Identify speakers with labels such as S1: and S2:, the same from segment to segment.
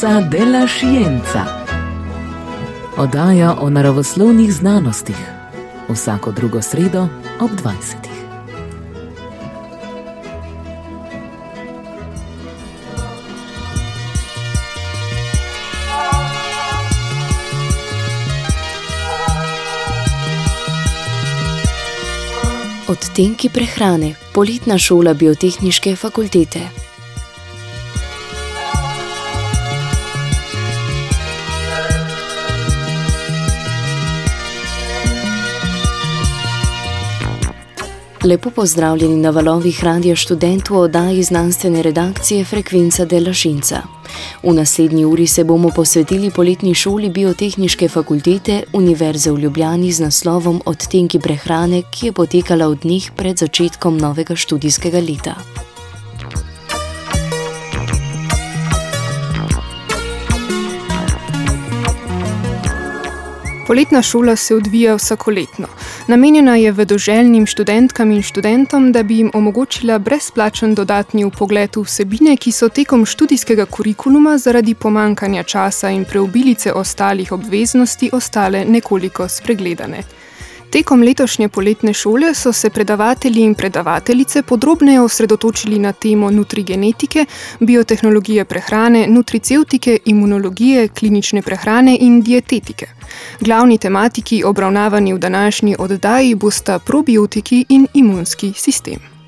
S1: Frequenza della Scienza. Oddaja o naravoslovnih znanostih. Vsako drugo sredo ob 20.
S2: Odtenki prehrane, poletna šola biotehniške fakultete. Lepo pozdravljeni na valovih radio študentov oddaji znanstvene redakcije Frekvenca della Šinca. V naslednji uri se bomo posvetili poletni šoli biotehniške fakultete Univerze v Ljubljani z naslovom Odtenki prehrane, ki je potekala od njih pred začetkom novega študijskega leta.
S3: Poletna šola se odvija vsakoletno. Namenjena je vedoželjnim študentkam in študentom, da bi jim omogočila brezplačen dodatni pogled v vsebine, ki so tekom študijskega kurikuluma zaradi pomankanja časa in preobilice ostalih obveznosti ostale nekoliko spregledane. Tekom letošnje poletne šole so se predavatelji in predavateljice podrobneje osredotočili na temo nutrigenetike, biotehnologije prehrane, nutriceutike, imunologije, klinične prehrane in dietetike. Glavni tematiki obravnavani v današnji oddaji bosta probiotiki in imunski sistem.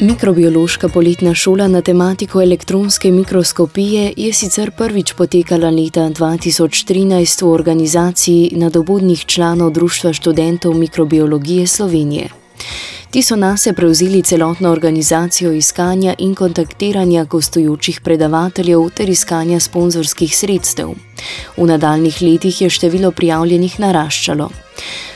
S2: Mikrobiološka poletna šola na tematiko elektronske mikroskopije je sicer prvič potekala leta 2013 v organizaciji nadobudnih članov Društva študentov mikrobiologije Slovenije. Ti so nase prevzeli celotno organizacijo iskanja in kontaktiranja gostujočih predavateljev ter iskanja sponzorskih sredstev. V nadaljnih letih je število prijavljenih naraščalo.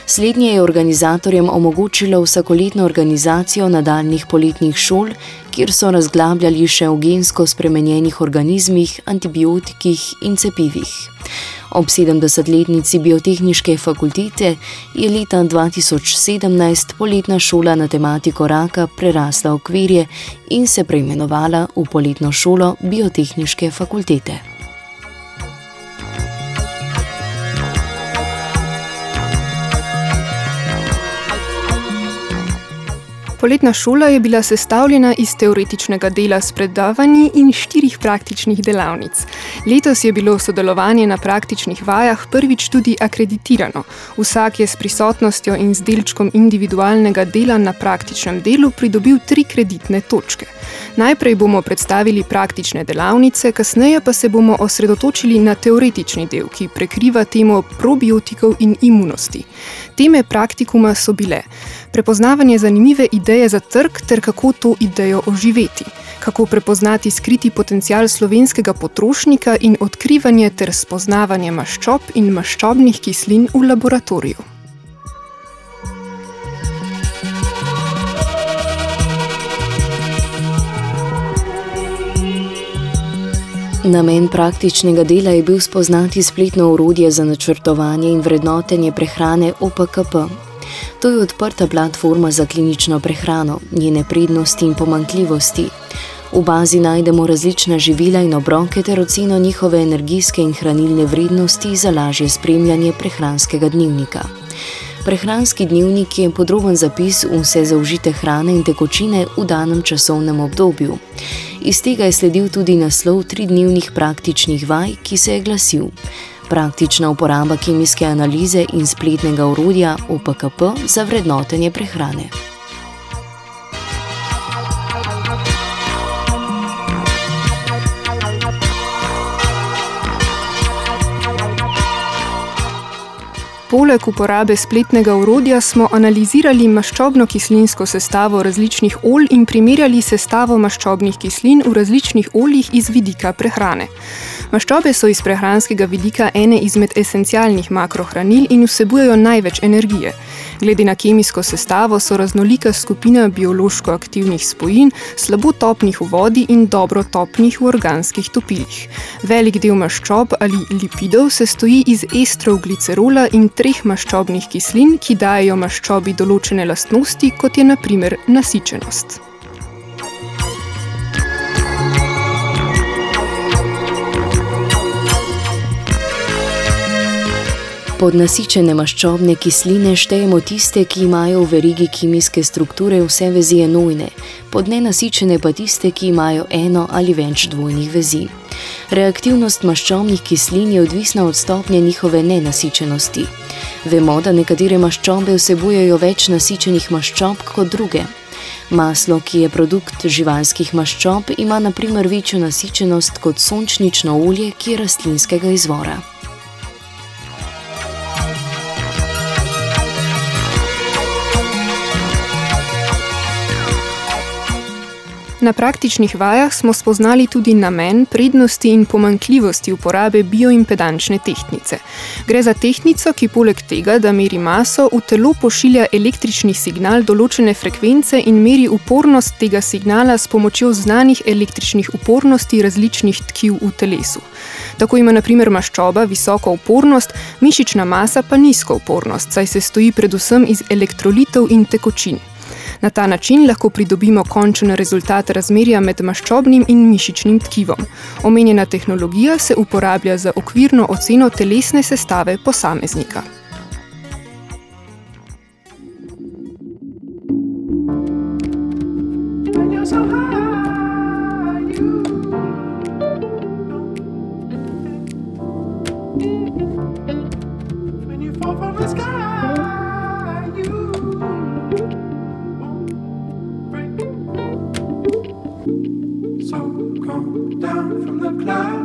S2: Slednje je organizatorjem omogočilo vsakoletno organizacijo nadaljnih poletnih šol, kjer so razglabljali še o gensko spremenjenih organizmih, antibiotikih in cepivih. Ob 70-letnici biotehniške fakultete je leta 2017 poletna šola na tematiko raka prerasla okvirje in se preimenovala v poletno šolo biotehniške fakultete.
S3: Poletna šola je bila sestavljena iz teoretičnega dela s predavanji in štirih praktičnih delavnic. Letos je bilo sodelovanje na praktičnih vajah prvič tudi akreditirano. Vsak je s prisotnostjo in z delčkom individualnega dela na praktičnem delu pridobil tri kreditne točke. Najprej bomo predstavili praktične delavnice, kasneje pa se bomo osredotočili na teoretični del, ki prekriva temo probiotikov in imunosti. Teme praktikuma so bile prepoznavanje zanimive ideje za trg ter kako to idejo oživeti, kako prepoznati skriti potencial slovenskega potrošnika in odkrivanje ter spoznavanje maščob in maščobnih kislin v laboratoriju.
S2: Namen praktičnega dela je bil spoznati spletno urodje za načrtovanje in vrednotenje prehrane OPKP. To je odprta platforma za klinično prehrano, njene prednosti in pomankljivosti. V bazi najdemo različna živila in obroke ter oceno njihove energijske in hranilne vrednosti za lažje spremljanje prehranskega dnevnika. Prehranski dnevnik je podroben zapis vse zaužite hrane in tekočine v danem časovnem obdobju. Iz tega je sledil tudi naslov tridnevnih praktičnih vaj, ki se je glasil: Praktična uporaba kemijske analize in spletnega urodja OPKP za vrednotenje prehrane.
S3: Poleg uporabe spletnega urodja smo analizirali maščobno-kislinsko sestavo različnih olj in primerjali sestavo maščobnih kislin v različnih oljih iz vidika prehrane. Maščobe so iz prehranskega vidika ene izmed esencialnih makrohranil in vsebujejo največ energije. Glede na kemijsko sestavo so raznolika skupina biološko aktivnih spojin, slabo topnih v vodi in dobro topnih v organskih topilih. Velik del maščob ali lipidov se stoji iz estrov glicerola in treh maščobnih kislin, ki dajo maščobi določene lastnosti, kot je naprimer nasičenost.
S2: Pod nasičene maščobne kisline štejemo tiste, ki imajo v verigi kemijske strukture vse vezi enojne, pod nenasičene pa tiste, ki imajo eno ali več dvojnih vezi. Reaktivnost maščobnih kislin je odvisna od stopnje njihove nenasičenosti. Vemo, da nekatere maščobe vsebujejo več nasičenih maščob kot druge. Maslo, ki je produkt živalskih maščob, ima naprimer večjo nasičenost kot sončnično olje, ki je rastlinskega izvora.
S3: Na praktičnih vajah smo spoznali tudi namen, prednosti in pomankljivosti uporabe bioimpedančne tehtnice. Gre za tehtnico, ki poleg tega, da meri maso, v telo pošilja električni signal določene frekvence in meri upornost tega signala s pomočjo znanih električnih upornosti različnih tkiv v telesu. Tako ima naprimer maščoba visoko upornost, mišična masa pa nizko upornost, saj se stoji predvsem iz elektrolitov in tekočin. Na ta način lahko pridobimo končen rezultat razmerja med maščobnim in mišičnim tkivom. Omenjena tehnologija se uporablja za okvirno oceno telesne sestave posameznika.
S2: Ena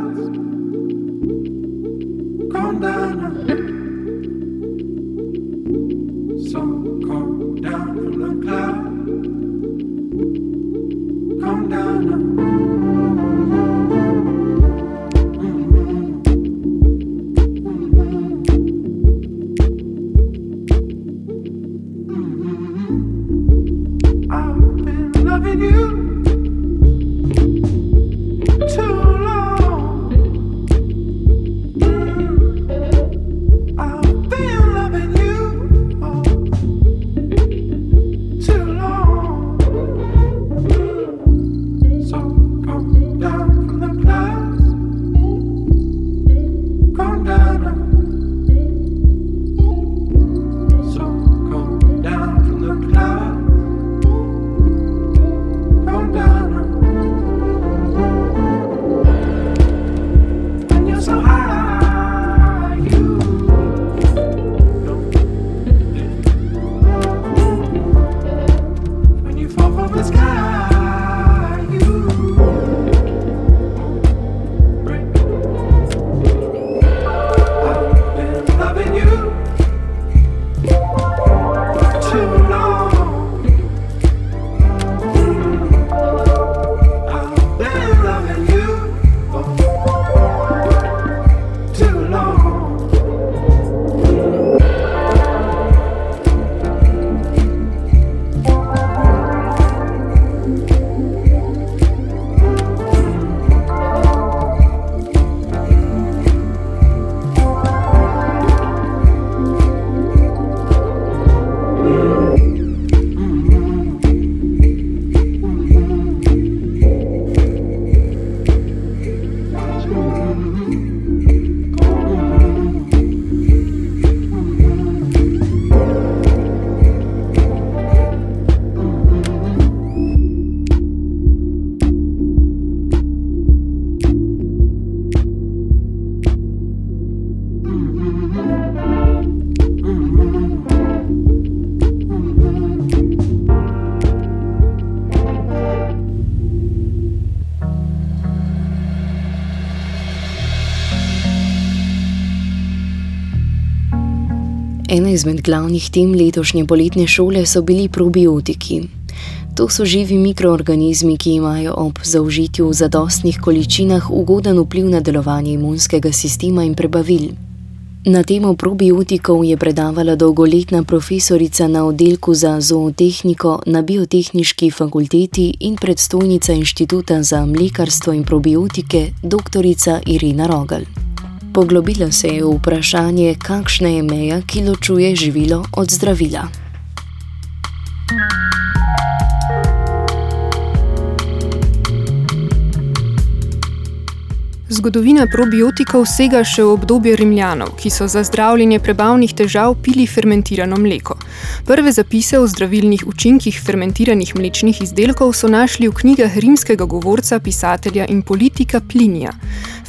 S2: izmed glavnih tem letošnje poletne šole so bili probiotiki. To so živi mikroorganizmi, ki imajo ob zaužitju v zadostnih količinah ugoden vpliv na delovanje imunskega sistema in prebavil. Na temo probiotikov je predavala dolgoletna profesorica na oddelku za zootehniko na Biotehnički fakulteti in predstojnica Inštituta za mlekarstvo in probiotike dr. Irina Rogal. Poglobila se je v vprašanje, kakšna je meja, ki ločuje živilo od zdravila.
S3: Zgodovina probiotikov sega še v obdobje Rimljanov, ki so za zdravljenje prebavnih težav pili fermentirano mleko. Prve zapise o zdravilnih učinkih fermentiranih mlečnih izdelkov so našli v knjigah rimskega govorca, pisatelja in politika Plinija.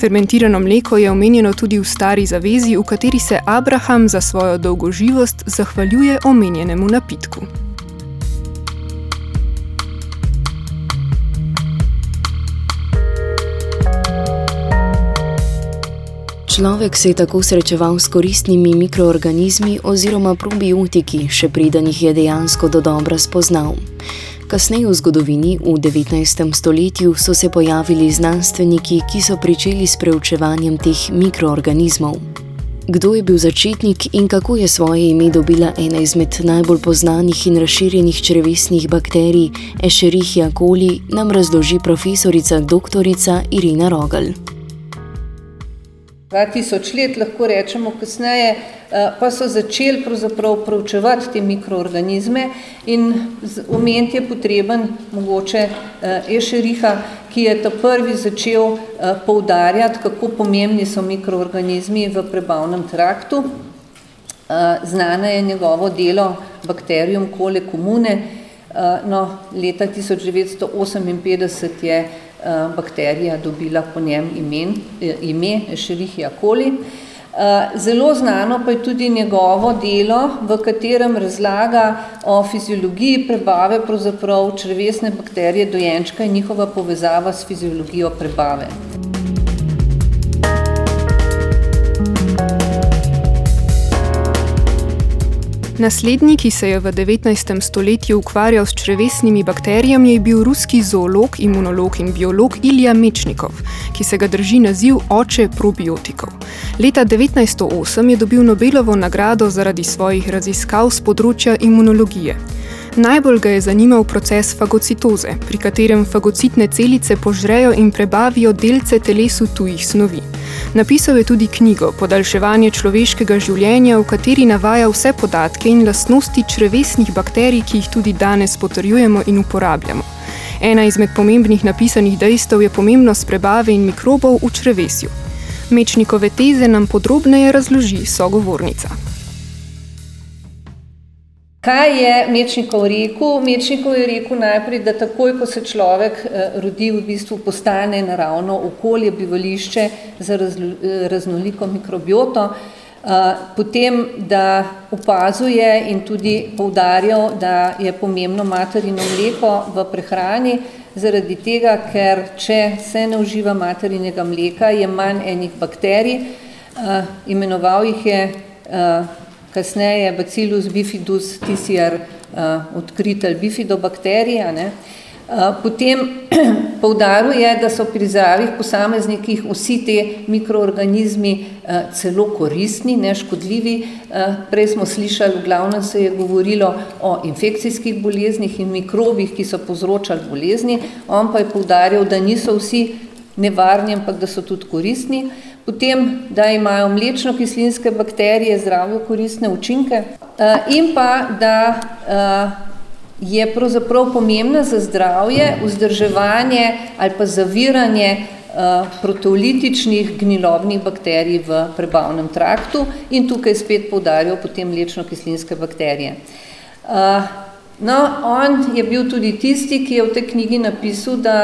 S3: Fermentirano mleko je omenjeno tudi v stari zavezi, v kateri se Abraham za svojo dolgoživost zahvaljuje omenjenemu napitku.
S2: Človek se je tako srečeval s koristnimi mikroorganizmi oziroma probiotiki, še preden jih je dejansko do dobra spoznal. Kasneje v zgodovini, v 19. stoletju, so se pojavili znanstveniki, ki so pričeli s preučevanjem teh mikroorganizmov. Kdo je bil začetnik in kako je svoje ime dobila ena izmed najbolj znanih in razširjenih črevesnih bakterij, Escherichia coli, nam razloži profesorica dr. Irina Rogal.
S4: 2000 let, lahko rečemo kasneje, eh, pa so začeli pravzaprav proučevati te mikroorganizme in omeniti je potreben mogoče eh, Ešeriha, ki je ta prvi začel eh, poudarjati, kako pomembni so mikroorganizmi v prebavnem traktu. Znane je njegovo delo Bacterium cole comune, no, leta 1958 je bakterija dobila po njem imen, eh, ime Escherichia coli. Eh, zelo znano pa je tudi njegovo delo, v katerem razlaga o fiziologiji prebave pravzaprav črvesne bakterije dojenčka in njihova povezava s fiziologijo prebave.
S3: Naslednji, ki se je v 19. stoletju ukvarjal s črevesnimi bakterijami, je bil ruski zoolog, imunolog in biolog Ilja Mečnikov, ki se ga drži naziv oče probiotikov. Leta 1908 je dobil Nobelovo nagrado zaradi svojih raziskav z področja imunologije. Najbolj ga je zanimal proces fagocitoze, pri katerem fagocitne celice požrejo in prebavijo delce telesu tujih snovi. Napisal je tudi knjigo Podaljševanje človeškega življenja, v kateri navaja vse podatke in lastnosti črevesnih bakterij, ki jih tudi danes potrjujemo in uporabljamo. Ena izmed pomembnih napisanih dejstev je pomembnost prebave in mikrobov v črevesju. Mečnikove teze nam podrobneje razloži sogovornica.
S4: Kaj je Mečnikov rekel? Mečnikov je rekel najprej, da takoj, ko se človek eh, rodi, v bistvu postane naravno okolje, bivališče za eh, raznoliko mikrobioto, eh, potem, da opazuje in tudi poudarjal, da je pomembno materino mleko v prehrani, zaradi tega, ker če se ne uživa materinega mleka, je manj enih bakterij, imenoval jih je kasneje Bacillus bifidus tisiar uh, odkritelj bifidobakterija. Ne. Uh, potem poudaril je, da so pri zdravih posameznikih vsi te mikroorganizmi uh, celo koristni, neškodljivi. Uh, prej smo slišali, v glavnem se je govorilo o infekcijskih boleznih in mikrobih, ki so povzročali bolezni, on pa je poudarjal, da niso vsi nevarni, ampak da so tudi koristni. Uh, potem, da imajo mlečno-kislinske bakterije zdravjo koristne učinke eh, in pa, da eh, je pravzaprav pomembna za zdravje vzdrževanje ali pa zaviranje eh, proteolitičnih gnilobnih bakterij v prebavnem traktu in tukaj spet poudarjajo potem mlečno-kislinske bakterije. No, on je bil tudi tisti, ki je v tej knjigi napisal, da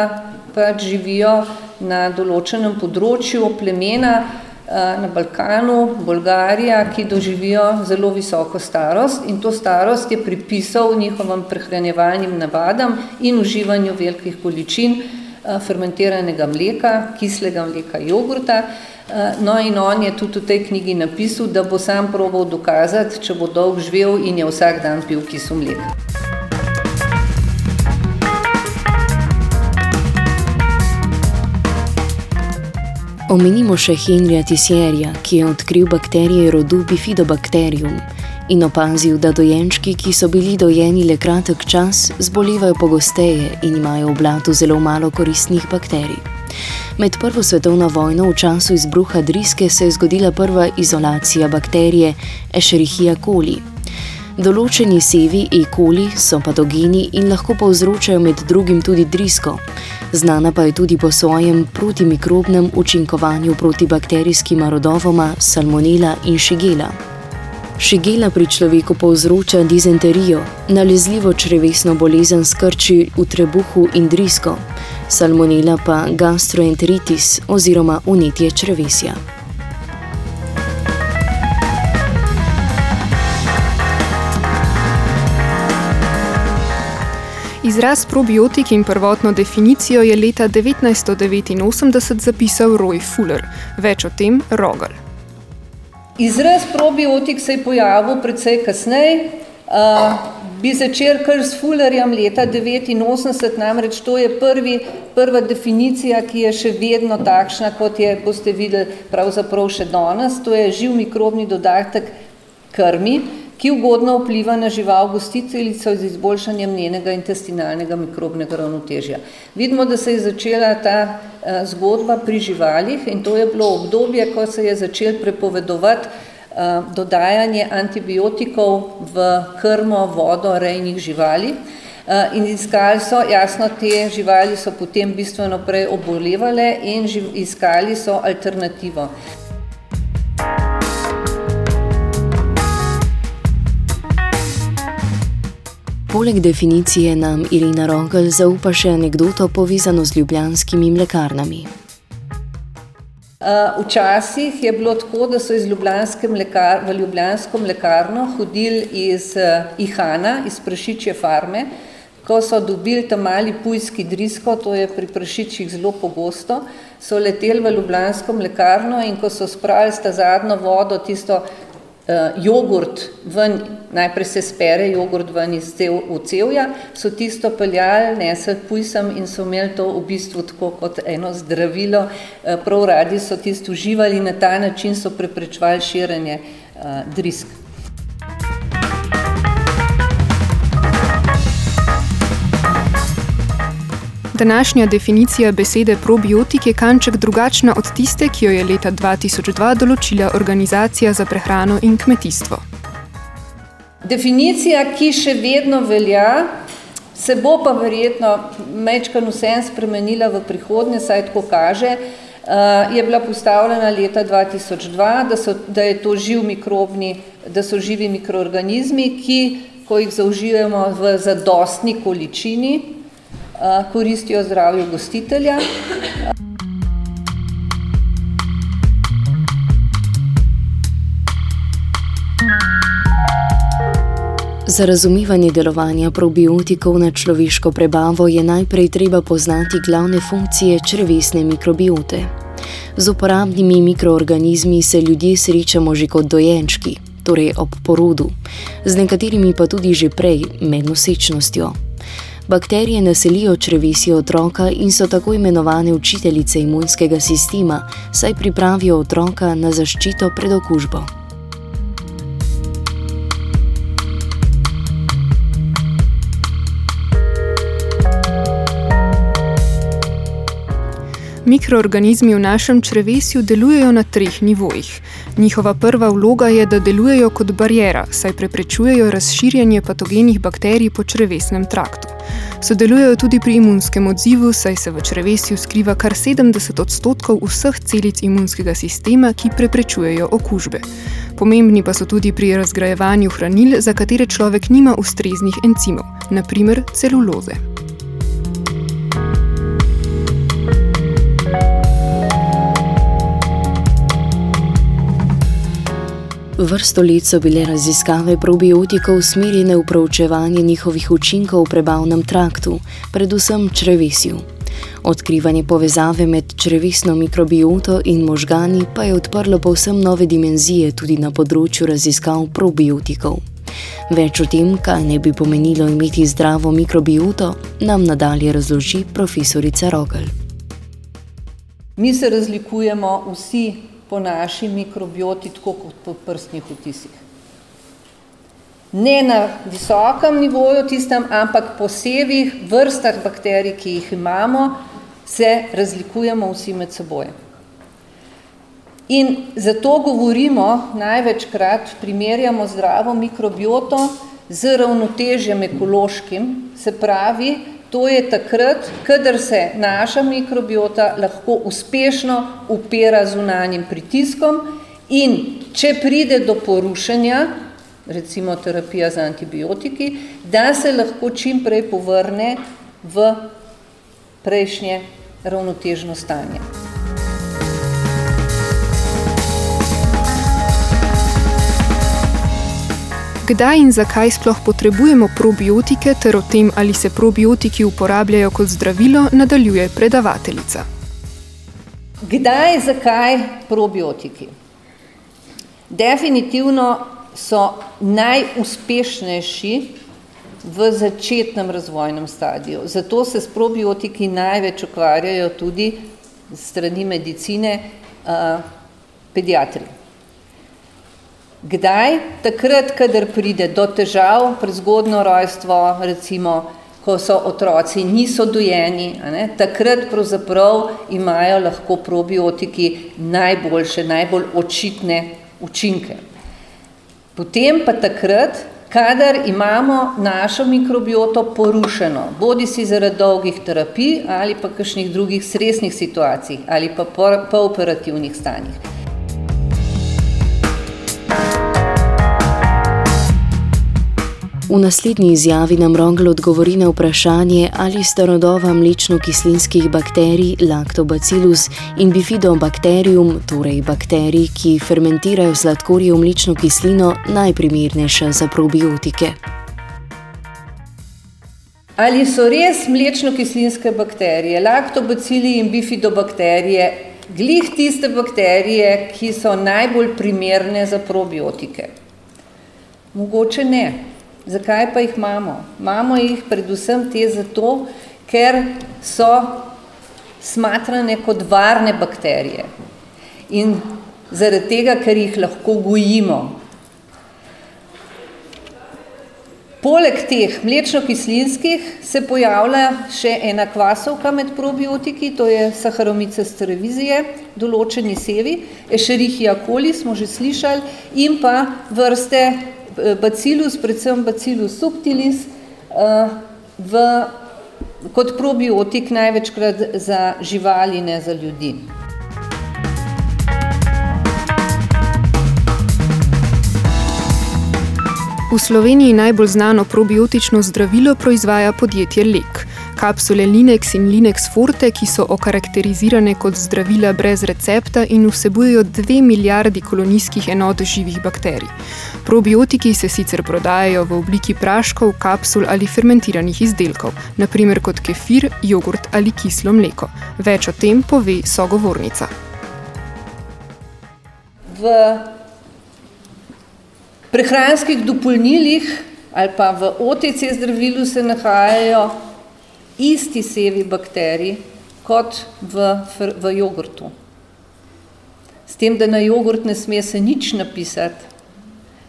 S4: pač živijo na določenem področju plemena eh, na Balkanu, Bolgarija, ki doživijo zelo visoko starost in to starost je pripisal njihovim prehranjevalnim navadam in uživanju velikih količin eh, fermentiranega mleka, kislega mleka, jogurta. Eh, no in on je tudi v tej knjigi napisal, da bo sam probal dokazati, če bo dolg živel in je vsak dan pil kisu mleka.
S2: Omenimo še Henrija Tisierja, ki je odkril bakterije rodu Bifidobacterium in opazil, da dojenčki, ki so bili dojeni le kratek čas, zbolevajo pogosteje in imajo v blatu zelo malo koristnih bakterij. Med Prvo svetovno vojno v času izbruha driske se je zgodila prva izolacija bakterije Escherichia coli. Določeni sevi E. coli so patogeni in lahko povzročajo med drugim tudi drisko. Znana pa je tudi po svojem protimikrobnem učinkovanju proti bakterijskima rodovoma Salmonella in Shigella. Shigella pri človeku povzroča dizenterijo, nalezljivo črevesno bolezen s krči v trebuhu in drisko, Salmonella pa gastroenteritis oziroma unetje črevesja.
S3: Izraz probiotik in prvotno definicijo je leta 1989 zapisal Roy Fuller. Več o tem Rogel.
S4: Izraz probiotik se je pojavil precej kasneje. Uh, bi začel kar s Fullerjem leta 1989, namreč to je prvi, prva definicija, ki je še vedno takšna, kot je, boste videli, pravzaprav še danes. To je živ mikrobni dodatek krmi ki ugodno vpliva na žival gostiteljico z izboljšanjem njenega intestinalnega mikrobnega ravnotežja. Vidimo, da se je začela ta uh, zgodba pri živalih in to je bilo obdobje, ko se je začel prepovedovati uh, dodajanje antibiotikov v krmo, vodo rejnih živali. Uh, in iskali so, jasno, te živali so potem bistveno prej obolevale in iskali so alternativo.
S2: Poleg definicije nam Irina Rogel zaupa še anegdoto povezano z ljubljanskimi mlekarnami.
S4: Včasih je bilo tako, da so iz Ljubljanske mlekar, v Ljubljansko mlekarno hodili iz Ihana, iz prašičje farme, ko so dobili tam mali pujski drisko, to je pri prašičjih zelo pogosto, so leteli v Ljubljansko mlekarno in ko so spravili sta zadnjo vodo, tisto jogurt ven, najprej se spere jogurt ven iz cevja, so tisto peljali, nesli pujsem in so imeli to v bistvu tako kot eno zdravilo. Uh, prav radi so tisto uživali, na ta način so preprečevali širjenje uh, drisk.
S3: Današnja definicija besede probiotik je kanček drugačna od tiste, ki jo je leta 2002 določila Organizacija za prehrano in kmetijstvo.
S4: Definicija, ki še vedno velja, se bo pa verjetno mečkan vsem spremenila v prihodnje, saj tako kaže, je bila postavljena leta 2002, da, so, da je to živ mikrobni, da so živi mikroorganizmi, ki, ko jih zaužijemo v zadostni količini, koristijo zdravju gostitelja.
S2: Za razumevanje delovanja probiotikov na človeško prebavo je najprej treba poznati glavne funkcije črvesne mikrobiote. Z uporabnimi mikroorganizmi se ljudje srečamo že kot dojenčki, torej ob porodu, z nekaterimi pa tudi že prej, med nosečnostjo. Bakterije naselijo črevesje otroka in so tako imenovane učiteljice imunskega sistema, saj pripravijo otroka na zaščito pred okužbo.
S3: Mikroorganizmi v našem črevesju delujejo na treh nivojih. Njihova prva vloga je, da delujejo kot barijera, saj preprečujejo razširjanje patogenih bakterij po črevesnem traktu. Sodelujejo tudi pri imunskem odzivu, saj se v črevesju skriva kar 70 odstotkov vseh celic imunskega sistema, ki preprečujejo okužbe. Pomembni pa so tudi pri razgrajevanju hranil, za katere človek nima ustreznih encimov, naprimer celuloze.
S2: Vrsto let so bile raziskave probiotikov usmerjene v proučevanje njihovih učinkov v prebavnem traktu, predvsem črevesju. Odkrivanje povezave med črevesno mikrobioto in možgani pa je odprlo povsem nove dimenzije tudi na področju raziskav probiotikov. Več o tem, kaj ne bi pomenilo imeti zdravo mikrobioto, nam nadalje razloži profesorica Rogel.
S4: Mi se razlikujemo vsi po naši mikrobioti, tako kot po prstnih vtisih. Ne na visokem nivoju tistem, ampak po sevih vrstah bakterij, ki jih imamo, se razlikujemo vsi med seboj. In zato govorimo največkrat, primerjamo zdravo mikrobioto z ravnotežjem ekološkim, se pravi, To je takrat, kadar se naša mikrobiota lahko uspešno upira zunanjim pritiskom in če pride do porušenja, recimo terapija z antibiotiki, da se lahko čim prej povrne v prejšnje ravnotežno stanje.
S3: Kdaj in zakaj sploh potrebujemo probiotike, ter o tem, ali se probiotiki uporabljajo kot zdravilo, nadaljuje predavateljica.
S4: Kdaj, zakaj probiotiki? Definitivno so najuspešnejši v začetnem razvojnem stadiju. Zato se s probiotiki največ ukvarjajo tudi strani medicine, uh, pediatri. Kdaj? Takrat, kadar pride do težav, prezgodno rojstvo, recimo, ko so otroci niso dojeni, ne, takrat pravzaprav imajo lahko probiotiki najboljše, najbolj očitne učinke. Potem pa takrat, kadar imamo našo mikrobioto porušeno, bodi si zaradi dolgih terapij ali pa kakšnih drugih stresnih situacij ali pa po, po operativnih stanjih.
S2: V naslednji izjavi nam Rongel odgovori na vprašanje, ali sta rodova mlečno-kislinskih bakterij Lactobacillus in Bifidobacterium, torej bakterij, ki fermentirajo sladkorje v mlečno kislino, najprimernejša za probiotike.
S4: Ali so res mlečno-kislinske bakterije, laktobacili in bifidobakterije, glih tiste bakterije, ki so najbolj primerne za probiotike? Mogoče ne. Zakaj pa jih imamo? Imamo jih predvsem te zato, ker so smatrane kot varne bakterije in zaradi tega, ker jih lahko gojimo. Poleg teh mlečno-kislinskih se pojavlja še ena kvasovka med probiotiki, to je Saharomice strevizije, določeni sevi, Escherichia coli smo že slišali, in pa vrste bacillus, predvsem bacillus subtilis, eh, v, kot probiotik največkrat za živali, ne za ljudi.
S3: V Sloveniji najbolj znano probiotično zdravilo proizvaja podjetje Lek. Kapsule Linex in Linex Forte, ki so okarakterizirane kot zdravila brez recepta in vsebujejo 2 milijardi kolonijskih enot živih bakterij. Probiotiki se sicer prodajajo v obliki praškov, kapsul ali fermentiranih izdelkov, naprimer kot kefir, jogurt ali kislo mleko. Več o tem pove sogovornica.
S4: V prehranskih dopolnilih ali pa v OTC zdravilu se nahajajo isti sevi bakterij kot v, v jogurtu. S tem, da na jogurt ne sme se nič napisati,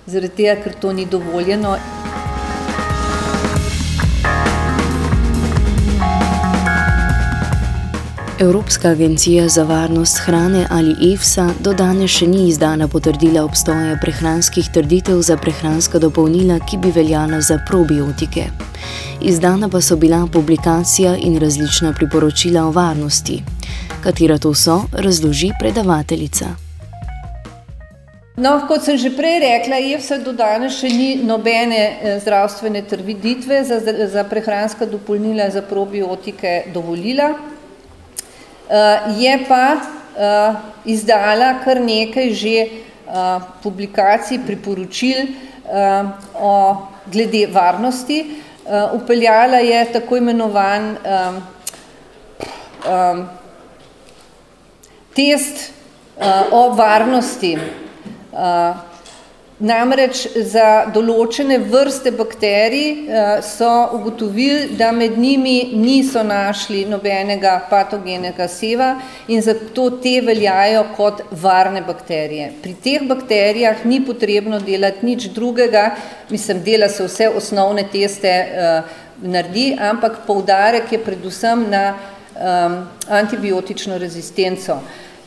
S4: zaradi tega, ker to ni dovoljeno.
S2: Evropska agencija za varnost hrane ali EFSA do danes še ni izdala potrdila obstoja prehranskih trditev za prehranska dopolnila, ki bi veljala za probiotike. Izdana pa so bila publikacija in različna priporočila o varnosti. Katera to so, razloži predavateljica.
S4: No, kot sem že prej rekla, EFSA do danes še ni nobene eh, zdravstvene trditve za, za prehranska dopolnila za probiotike dovolila. Uh, je pa uh, izdala kar nekaj že uh, publikacij, priporočil o glede varnosti, upeljala je tako imenovan test o varnosti Namreč za določene vrste bakterij so ugotovili, da med njimi niso našli nobenega patogenega seva in zato te veljajo kot varne bakterije. Pri teh bakterijah ni potrebno delati nič drugega, mislim, dela se vse osnovne teste naredi, ampak poudarek je predvsem na antibiotično rezistenco.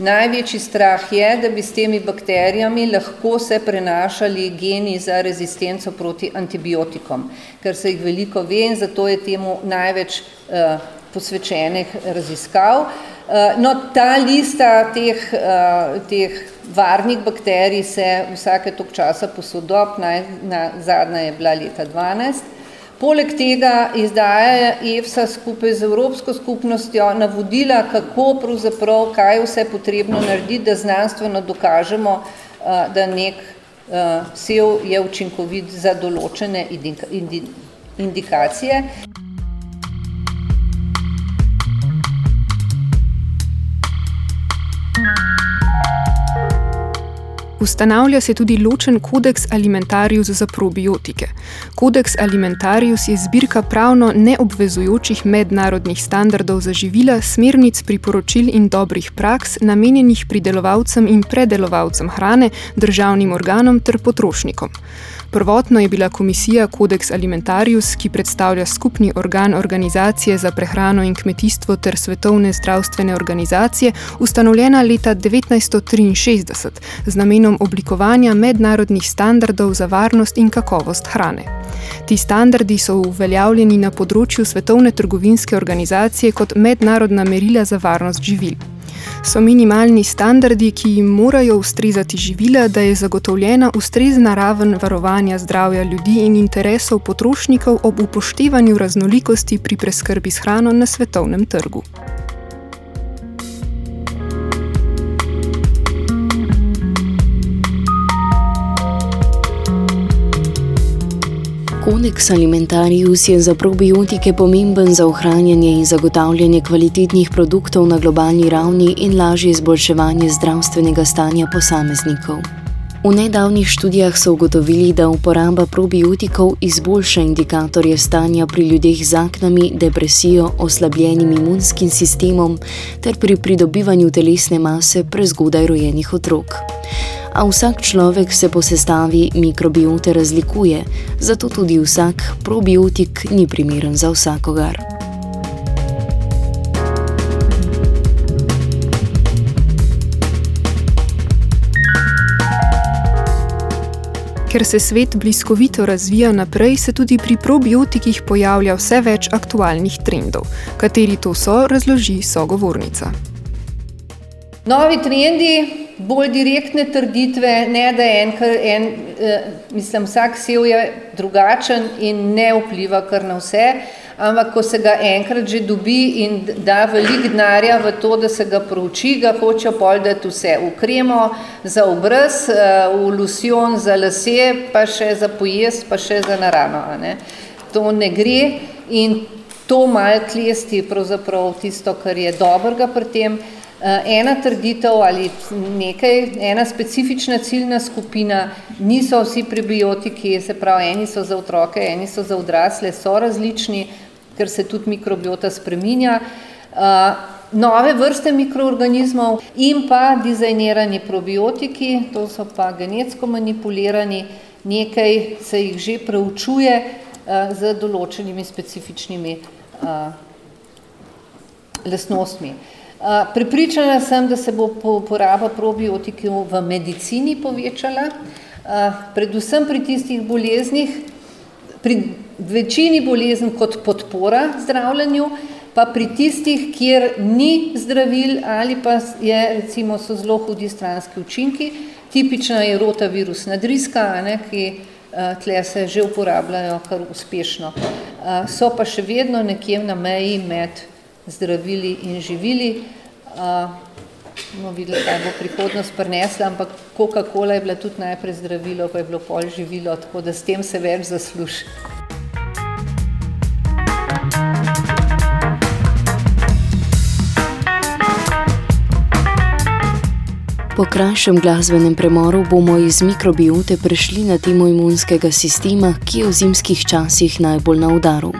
S4: Največji strah je, da bi s temi bakterijami lahko se prenašali geni za rezistenco proti antibiotikom, ker se jih veliko ve in zato je temu največ posvečenih raziskav. No, ta lista teh, teh varnih bakterij se vsake toliko časa posodobi, zadnja je bila leta dvanajst. Poleg tega izdaja EFSA skupaj z Evropsko skupnostjo navodila, kako pravzaprav, kaj je vse potrebno narediti, da znanstveno dokažemo, da neki sev je učinkovit za določene indikacije.
S3: Ustanavlja se tudi ločen kodeks alimentarius za probiotike. Kodeks alimentarius je zbirka pravno neobvezujočih mednarodnih standardov za živila, smernic, priporočil in dobrih praks, namenjenih pridelovalcem in predelovalcem hrane, državnim organom ter potrošnikom. Prvotno je bila komisija Codex Alimentarius, ki predstavlja skupni organ Organizacije za prehrano in kmetijstvo ter Svetovne zdravstvene organizacije, ustanovljena leta 1963 z namenom oblikovanja mednarodnih standardov za varnost in kakovost hrane. Ti standardi so uveljavljeni na področju Svetovne trgovinske organizacije kot mednarodna merila za varnost živil so minimalni standardi, ki jim morajo ustrezati živila, da je zagotovljena ustrezna raven varovanja zdravja ljudi in interesov potrošnikov ob upoštevanju raznolikosti pri preskrbi s hrano na svetovnem trgu.
S2: Kodeks alimentarius je za probiotike pomemben za ohranjanje in zagotavljanje kvalitetnih produktov na globalni ravni in lažje izboljševanje zdravstvenega stanja posameznikov. V nedavnih študijah so ugotovili, da uporaba probiotikov izboljša indikatorje stanja pri ljudeh z aknami, depresijo, oslabljenim imunskim sistemom ter pri pridobivanju telesne mase prezgodaj rojenih otrok a vsak človek se po sestavi mikrobiote razlikuje, zato tudi vsak probiotik ni primeren za vsakogar.
S3: Ker se svet bliskovito razvija naprej, se tudi pri probiotikih pojavlja vse več aktualnih trendov. Kateri to so, razloži sogovornica.
S4: Novi trendi bolj direktne trditve, ne da en, en mislim, vsak sev je drugačen in ne vpliva kar na vse, ampak ko se ga enkrat že dobi in da veliko denarja v to, da se ga prouči, ga hoče pol dati vse v kremo za obraz, v lusion za lase, pa še za pojest, pa še za narano. Ne. To ne gre in to malo klesti pravzaprav tisto, kar je dobrega pri tem, Eh, ena trditev ali nekaj, ena specifična ciljna skupina, niso vsi prebiotiki, se pravi, eni so za otroke, eni so za odrasle, so različni, ker se tudi mikrobiota spreminja. Eh, nove vrste mikroorganizmov in pa dizajnirani probiotiki, to so pa genetsko manipulirani, nekaj se jih že preučuje eh, z določenimi specifičnimi lastnostmi. Pripričana sem, da se bo uporaba probiotikov v medicini povečala, predvsem pri tistih boleznih, pri večini bolezen kot podpora zdravljenju, pa pri tistih, kjer ni zdravil ali pa je, recimo, so zelo hudi stranski učinki, tipična je rotavirusna driska, ne, ki tle se že uporabljajo kar uspešno. So pa še vedno nekje na meji med zdravili in živili. Bomo videli, kaj bo prihodnost prinesla, ampak Coca-Cola je bila tudi najprej zdravilo, pa je bilo pol živilo, tako da s tem se več zasluži.
S2: Po krajšem glasbenem premoru bomo iz mikrobiote prešli na temo imunskega sistema, ki je v zimskih časih najbolj na udaru.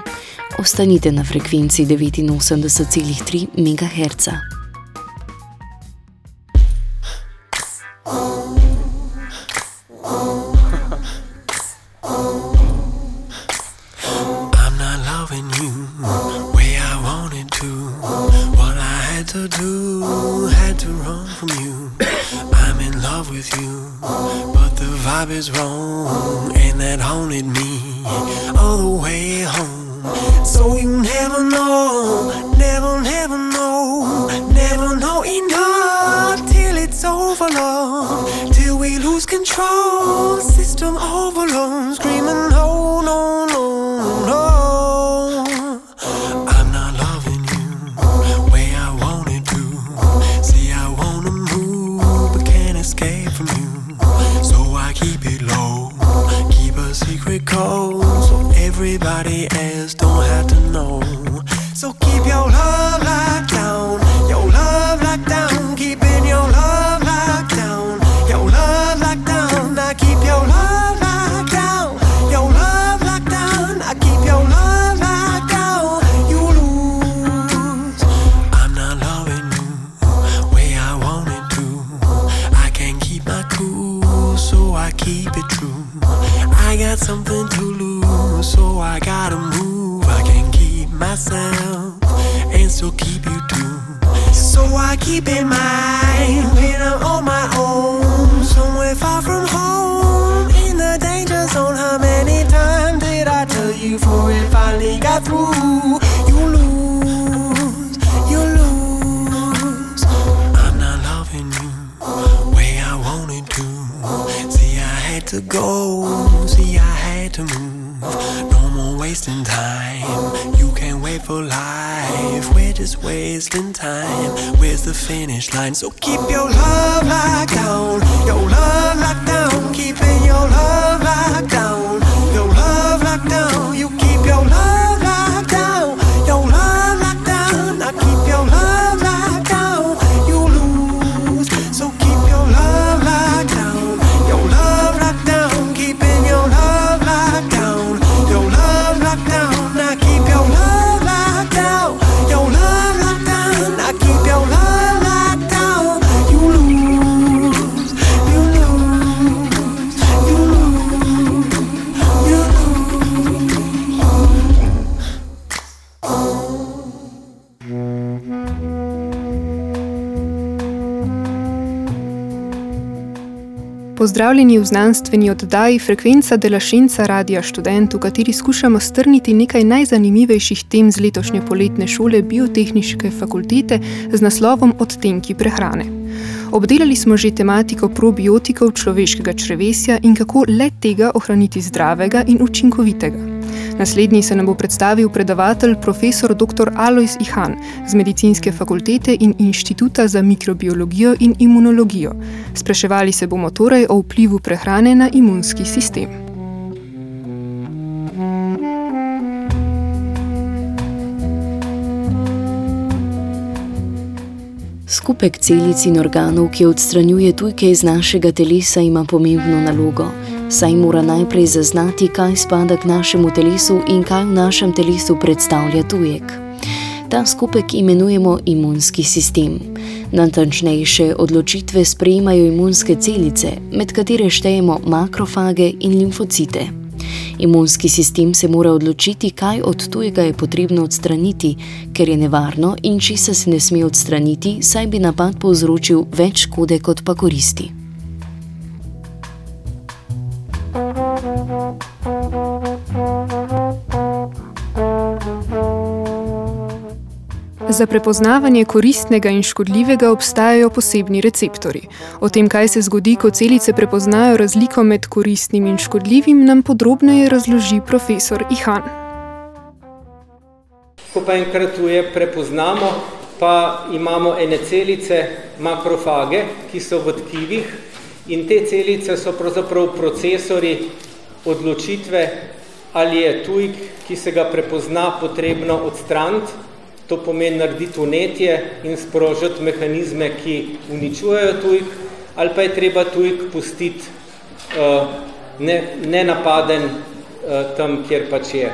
S2: Ostanite na frekvenci 89,3 MHz.
S5: Is wrong, and that haunted me all the way home. So you before it finally got through? You lose, you lose. I'm not loving you way I wanted to. See, I had to go, see, I had to move. No more wasting time. You can't wait for life. We're just wasting time. Where's the finish line? So keep your love locked down. Your love locked down. Keeping your love
S3: Pozdravljeni v znanstveni oddaji Frekvenca Delašinca Radia Študent, v kateri skušamo strniti nekaj najzanimivejših tem z letošnje poletne šole Biotehniške fakultete z naslovom Odtenki prehrane. Obdelali smo že tematiko probiotikov človeškega črevesja in kako le tega ohraniti zdravega in učinkovitega. Naslednji se nam bo predstavil predavatelj profesor dr. Alois Ihan z Medicinske fakultete in Inštituta za mikrobiologijo in imunologijo. Spraševali se bomo torej o vplivu prehrane na imunski sistem.
S2: Skupek celic in organov, ki odstranjuje tujke iz našega telesa, ima pomembno nalogo, saj mora najprej zaznati, kaj spada k našemu telesu in kaj v našem telesu predstavlja tujek. Ta skupek imenujemo imunski sistem. Natančnejše odločitve sprejemajo imunske celice, med katere štejemo makrofage in limfocite. Imunski sistem se mora odločiti, kaj od tujega je potrebno odstraniti, ker je nevarno in česa se ne sme odstraniti, saj bi napad povzročil več škode kot pa koristi.
S3: Za prepoznavanje koristnega in škodljivega obstajajo posebni receptori. O tem, kaj se zgodi, ko celice prepoznajo razliko med koristnim in škodljivim, nam podrobneje razloži profesor Ihan.
S6: Ko pa enkrat tuje prepoznamo, pa imamo ene celice, makrofage, ki so v tkivih in te celice so pravzaprav procesori odločitve, ali je tujk, ki se ga prepozna, potrebno odstraniti, to pomeni narediti unetje in sprožiti mehanizme, ki uničujejo tujk, ali pa je treba tujk pustiti uh, ne, nenapaden uh, tam, kjer pač je.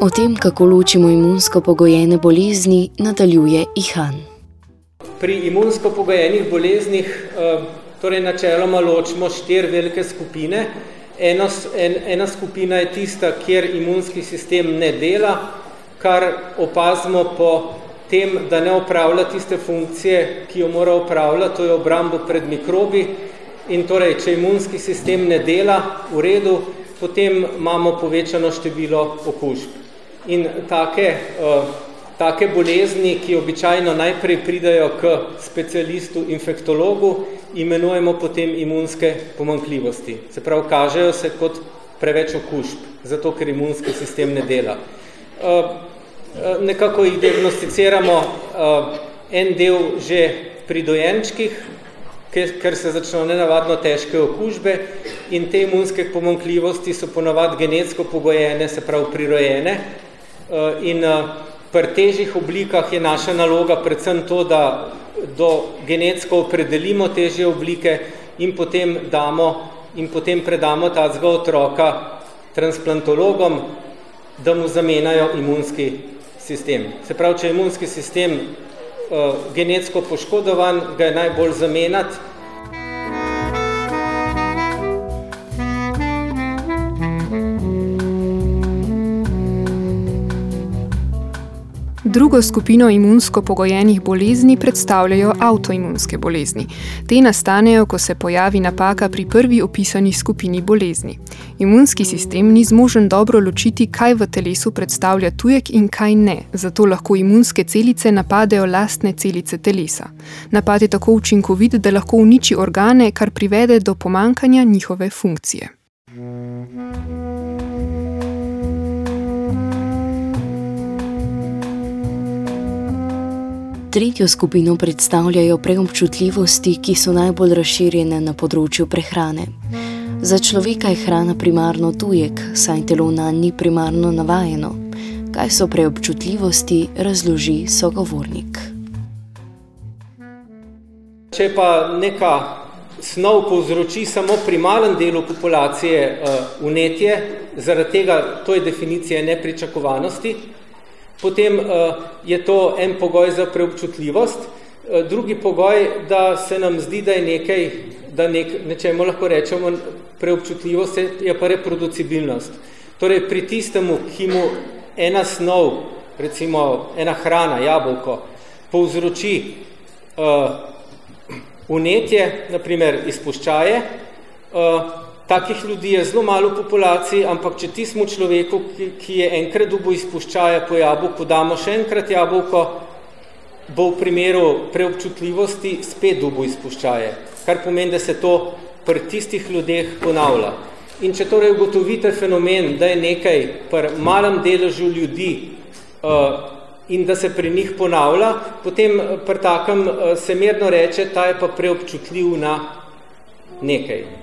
S2: O tem, kako ločimo imunsko pogojene bolezni, nadaljuje Ihan.
S6: Pri imunsko pogojenih boleznih uh, torej načeloma ločimo štiri velike skupine. Eno, en, ena skupina je tista, kjer imunski sistem ne dela, kar opazimo po tem, da ne opravlja tiste funkcije, ki jo mora opravljati, to je obrambo pred mikrobi. In torej, če imunski sistem ne dela v redu, potem imamo povečano število okužb. In take, uh, take bolezni, ki običajno najprej pridajo k specialistu infektologu, imenujemo potem imunske pomankljivosti. Se pravi, kažejo se kot preveč okužb, zato ker imunski sistem ne dela. Uh, Eh, nekako jih diagnosticiramo uh, en del že pri dojenčkih, ker, se začnejo nenavadno težke okužbe in te imunske pomankljivosti so ponavad genetsko pogojene, se pravi prirojene. In pri težjih oblikah je naša naloga predvsem to, da do genetsko opredelimo težje oblike in potem damo in potem predamo tazga otroka transplantologom, da mu zamenjajo imunski sistem. Se pravi, če je imunski sistem uh, genetsko poškodovan, ga je najbolj zamenjati
S3: Drugo skupino imunsko pogojenih bolezni predstavljajo avtoimunske bolezni. Te nastanejo, ko se pojavi napaka pri prvi opisani skupini bolezni. Imunski sistem ni zmožen dobro ločiti, kaj v telesu predstavlja tujek in kaj ne, zato lahko imunske celice napadejo lastne celice telesa. Napad je tako učinkovit, da lahko uniči organe, kar privede do pomankanja njihove funkcije.
S2: Tretjo skupino predstavljajo preobčutljivosti, ki so najbolj razširjene na področju prehrane. Za človeka je hrana primarno tujek, saj telo na ni primarno navajeno. Kaj so preobčutljivosti, razloži sogovornik.
S6: Če pa neka snov povzroči samo pri malem delu populacije uh, vnetje, zaradi tega to je definicija nepričakovanosti, Potem uh, je to en pogoj za preobčutljivost, uh, drugi pogoj, da se nam zdi, da je nekaj, da nek, nečemu lahko rečemo preobčutljivost, je pa reproducibilnost. Torej, pri tistemu, ki mu ena snov, recimo ena hrana, jabolko, povzroči uh, unetje, naprimer izpuščaje, uh, Takih ljudi je zelo malo v populaciji, ampak če tismu človeku, ki, ki je enkrat dubo izpuščaja po jabolku, damo še enkrat jabolko, bo v primeru preobčutljivosti spet dubo izpuščaje, kar pomeni, da se to pri tistih ljudeh ponavlja. In če torej ugotovite fenomen, da je nekaj pri malem deležu ljudi uh, in da se pri njih ponavlja, potem pri takem uh, se merno reče, ta je pa preobčutljiv na nekaj.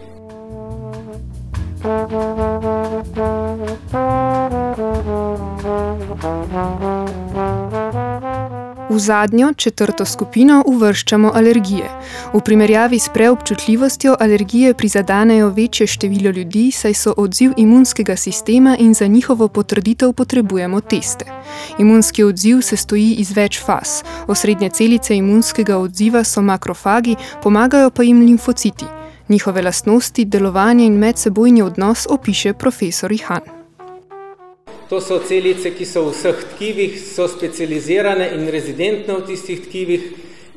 S3: V zadnjo, četrto skupino uvrščamo alergije. V primerjavi s preobčutljivostjo alergije prizadanejo večje število ljudi, saj so odziv imunskega sistema in za njihovo potrditev potrebujemo teste. Imunski odziv se stoji iz več faz. Osrednje celice imunskega odziva so makrofagi, pomagajo pa jim limfociti. Njihove lastnosti, delovanje in medsebojni odnos opiše profesor Han.
S6: To so celice, ki so v vseh tkivih, so specializirane in rezidentne v tistih tkivih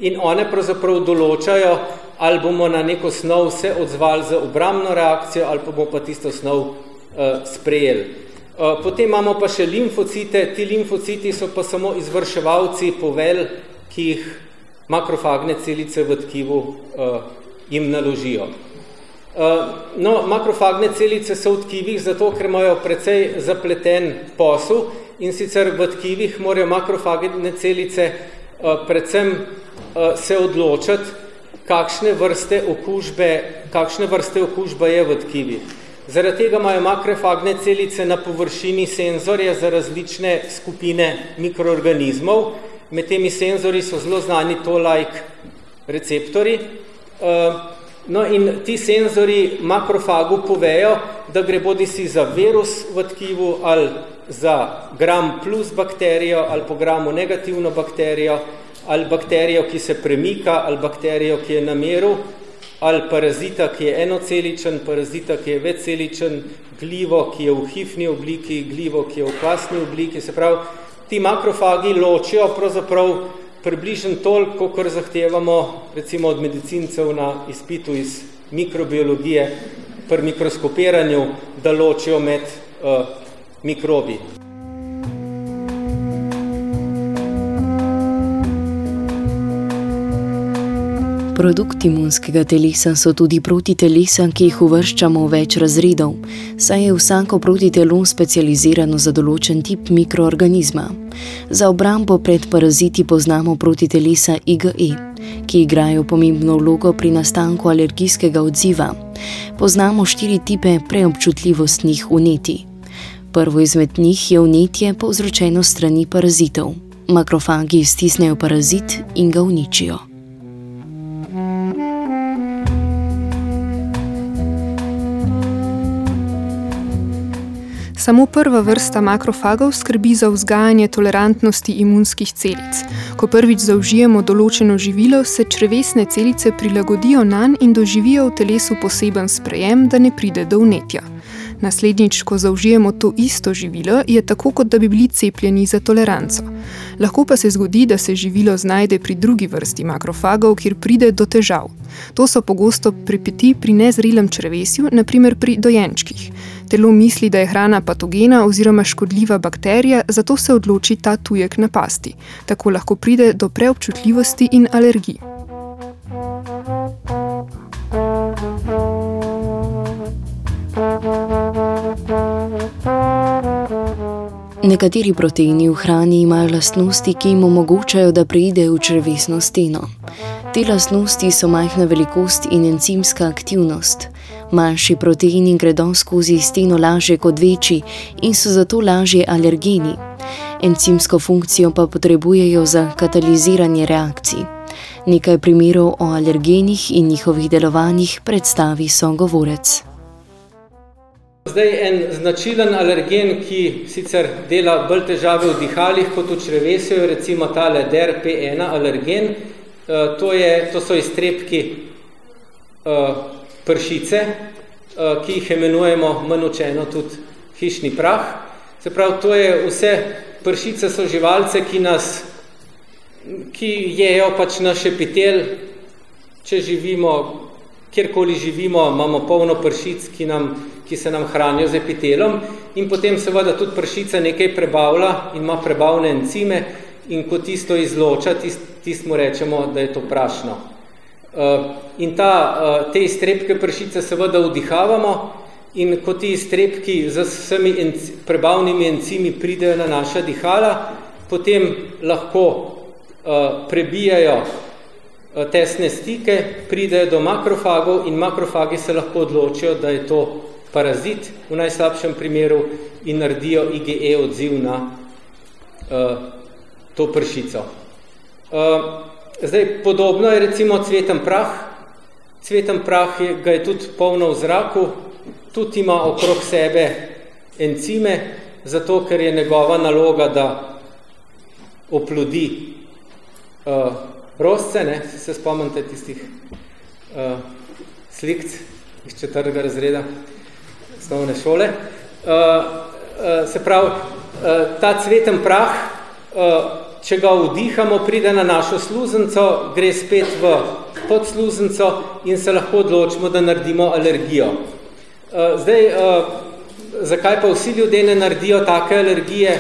S6: in one pravzaprav določajo, ali bomo na neko snov se odzvali za obramno reakcijo ali pa bomo pa tisto snov uh, sprejeli. Uh, potem imamo pa še limfocite. Ti limfociti so pa samo izvrševalci povel, ki jih makrofagne celice v tkivu uh, jim naložijo. Uh, no, makrofagne celice so v tkivih zato, ker imajo precej zapleten posel in sicer v tkivih morajo makrofagne celice uh, predvsem uh, se odločiti, kakšne vrste okužbe, kakšne vrste okužba je v tkivih. Zaradi tega imajo makrofagne celice na površini senzorje za različne skupine mikroorganizmov med temi senzori so zelo znani to-like receptori. No in ti senzori makrofagu povejo, da gre bodi si za virus v tkivu ali za gram plus bakterijo ali po gramu negativno bakterijo ali bakterijo, ki se premika ali bakterijo, ki je na meru ali parazita, ki je enoceličen, parazita, ki je večceličen, glivo, ki je v hifni obliki, glivo, ki je v kvasni obliki. Se pravi, ti makrofagi ločijo pravzaprav približno toliko, kar zahtevamo recimo od medicincev na izpitu iz mikrobiologije pri mikroskopiranju, da ločijo med uh, mikrobi.
S2: Produkt imunskega telesa so tudi protitelesa, ki jih uvrščamo v več razredov, saj je vsako protitelo specializirano za določen tip mikroorganizma. Za obrambo pred paraziti poznamo protitelesa IgE, ki igrajo pomembno vlogo pri nastanku alergijskega odziva. Poznamo štiri tipe preobčutljivostnih uneti. Prvo izmed njih je unetje povzročeno strani parazitov. Makrofagi stisnejo parazit in ga uničijo.
S3: Samo prva vrsta makrofagov skrbi za vzgajanje tolerantnosti imunskih celic. Ko prvič zaužijemo določeno živilo, se črevesne celice prilagodijo nanj in doživijo v telesu poseben sprejem, da ne pride do vnetja. Naslednjič, ko zaužijemo to isto živilo, je tako, kot da bi bili cepljeni za toleranco. Lahko pa se zgodi, da se živilo znajde pri drugi vrsti makrofagov, kjer pride do težav. To so pogosto pripeti pri nezrelem črevesju, naprimer pri dojenčkih. Telo misli, da je hrana patogena oziroma škodljiva bakterija, zato se odloči ta tujek napasti. Tako lahko pride do preobčutljivosti in alergij.
S2: Nekateri proteini v hrani imajo lastnosti, ki jim omogočajo, da preidejo v črvesno steno. Te lastnosti so majhna velikost in encimska aktivnost. Manjši proteini gredo skozi steno lažje kot večji in so zato lažje alergeni. Encimsko funkcijo pa potrebujejo za kataliziranje reakcij. Nekaj primerov o alergenih in njihovih delovanjih predstavi sogovorec.
S6: Zdaj en značilen alergen, ki sicer dela bolj težave v dihalih kot v črevesju, je recimo tale DRP1 alergen. To, je, to so iztrebki pršice, ki jih imenujemo manj učeno tudi hišni prah. Se pravi, to je vse, pršice so živalce, ki nas, ki jejo pač naš epitel, če živimo, kjerkoli živimo, imamo polno pršic, ki, nam, ki se nam hranijo z epitelom in potem seveda tudi pršica nekaj prebavlja in ima prebavne encime in ko tisto izloča, tist, tist mu rečemo, da je to prašno. In ta, te iztrebke pršice seveda vdihavamo in ko ti iztrebki z vsemi enci, prebavnimi encimi pridejo na naša dihala, potem lahko prebijajo tesne stike, pridejo do makrofagov in makrofagi se lahko odločijo, da je to parazit v najslabšem primeru in naredijo IgE odziv na uh, to pršico. Uh, Zdaj, podobno je recimo cveten prah. Cveten prah je, ga je tudi polno v zraku, tudi ima okrog sebe encime, zato ker je njegova naloga, da oplodi uh, rostce, ne? se spomnite tistih uh, slikc iz četrtega razreda osnovne šole. Uh, uh, se pravi, uh, ta cveten prah uh, če ga vdihamo, pride na našo sluzenco, gre spet v podsluzenco in se lahko odločimo, da naredimo alergijo. Eh, zdaj, eh, zakaj pa vsi ljudje ne naredijo take alergije?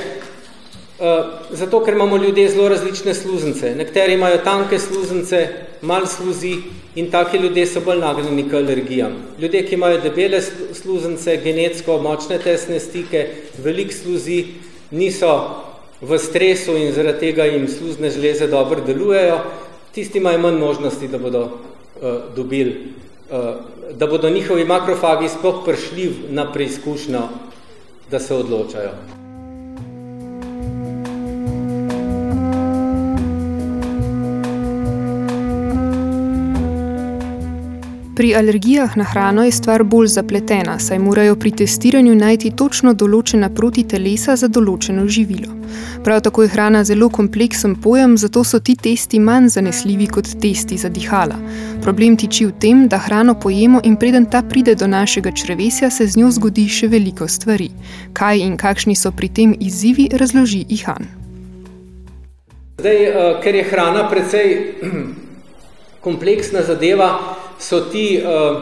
S6: Eh, zato, ker imamo ljudje zelo različne sluzence. Nekateri imajo tanke sluzence, malo sluzi in taki ljudje so bolj nagnjeni k alergijam. Ljudje, ki imajo debele sluzence, genetsko močne tesne stike, veliko sluzi, niso v stresu in zaradi tega jim sluzne žleze dobro delujejo, tisti imajo manj možnosti, da bodo uh, dobili, uh, da bodo njihovi makrofagi sploh prišli na preizkušnjo, da se odločajo.
S3: Pri alergijah na hrano je stvar bolj zapletena, saj morajo pri testiranju najti točno določena protitelesa za določeno živilo. Prav tako je hrana zelo kompleksen pojem, zato so ti testi manj zanesljivi kot testi za dihala. Problem tiči v tem, da hrano pojemo in preden ta pride do našega črevesja, se z njo zgodi še veliko stvari. Kaj in kakšni so pri tem izzivi, razloži Ihan.
S6: Zdaj, uh, ker je hrana precej kompleksna zadeva, so ti, uh,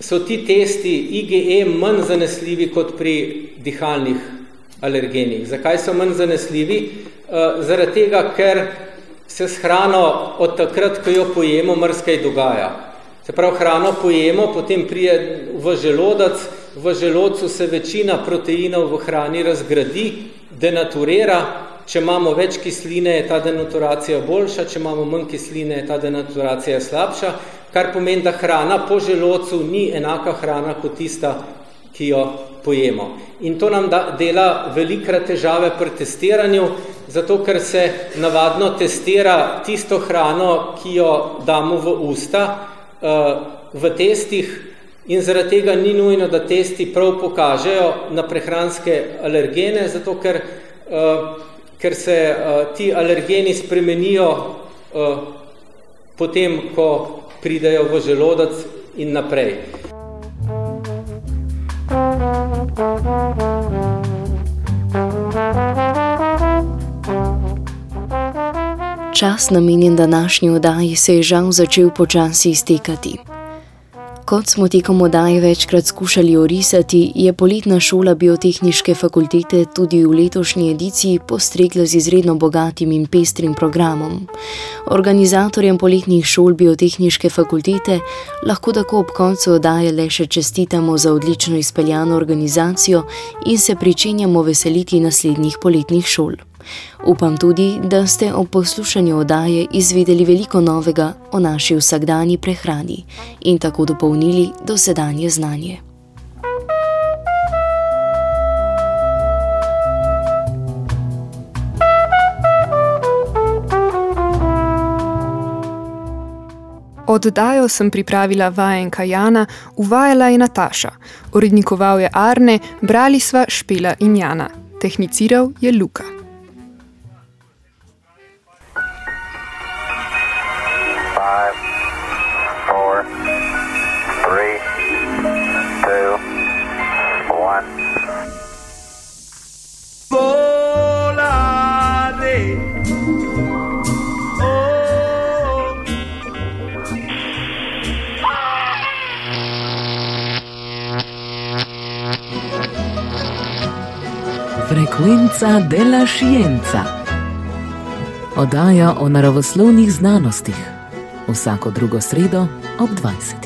S6: so ti testi IgE manj zanesljivi kot pri dihalnih alergenih. Zakaj so manj zanesljivi? Uh, zaradi tega, ker se s hrano od takrat, ko jo pojemo, mrskaj dogaja. Se pravi, hrano pojemo, potem prije v želodac, v želodcu se večina proteinov v hrani razgradi, denaturira, če imamo več kisline, je ta denaturacija boljša, če imamo manj kisline, je ta denaturacija slabša, kar pomeni, da hrana po želodcu ni enaka hrana kot tista, ki jo pojemo. In to nam da, dela velikrat težave pri testiranju, zato ker se navadno testira tisto hrano, ki jo damo v usta, uh, v testih in zaradi tega ni nujno, da testi prav pokažejo na prehranske alergene, zato ker, uh, ker se uh, ti alergeni spremenijo potem, ko pridejo v želodec in naprej.
S2: Čas namenjen današnji oddaji se je žal začel počasi iztekati. Kot smo tekom oddaje večkrat skušali orisati, je poletna šola biotehniške fakultete tudi v letošnji ediciji postregla z izredno bogatim in pestrim programom. Organizatorjem poletnih šol biotehniške fakultete lahko tako ob koncu oddaje le še čestitamo za odlično izpeljano organizacijo in se pričenjamo veseliti naslednjih poletnih šol. Upam tudi, da ste ob poslušanju oddaje izvedeli veliko novega o naši vsakdanji prehrani in tako dopolnili dosedanje znanje.
S3: Oddajo sem pripravila vajenka Jana, uvajala je Nataša, urednikoval je Arne, brali sva Špela in Jana, tehniciral je Luka.
S1: Frequenza della Scienza. Oddaja o naravoslovnih znanostih. Vsako drugo sredo ob 20.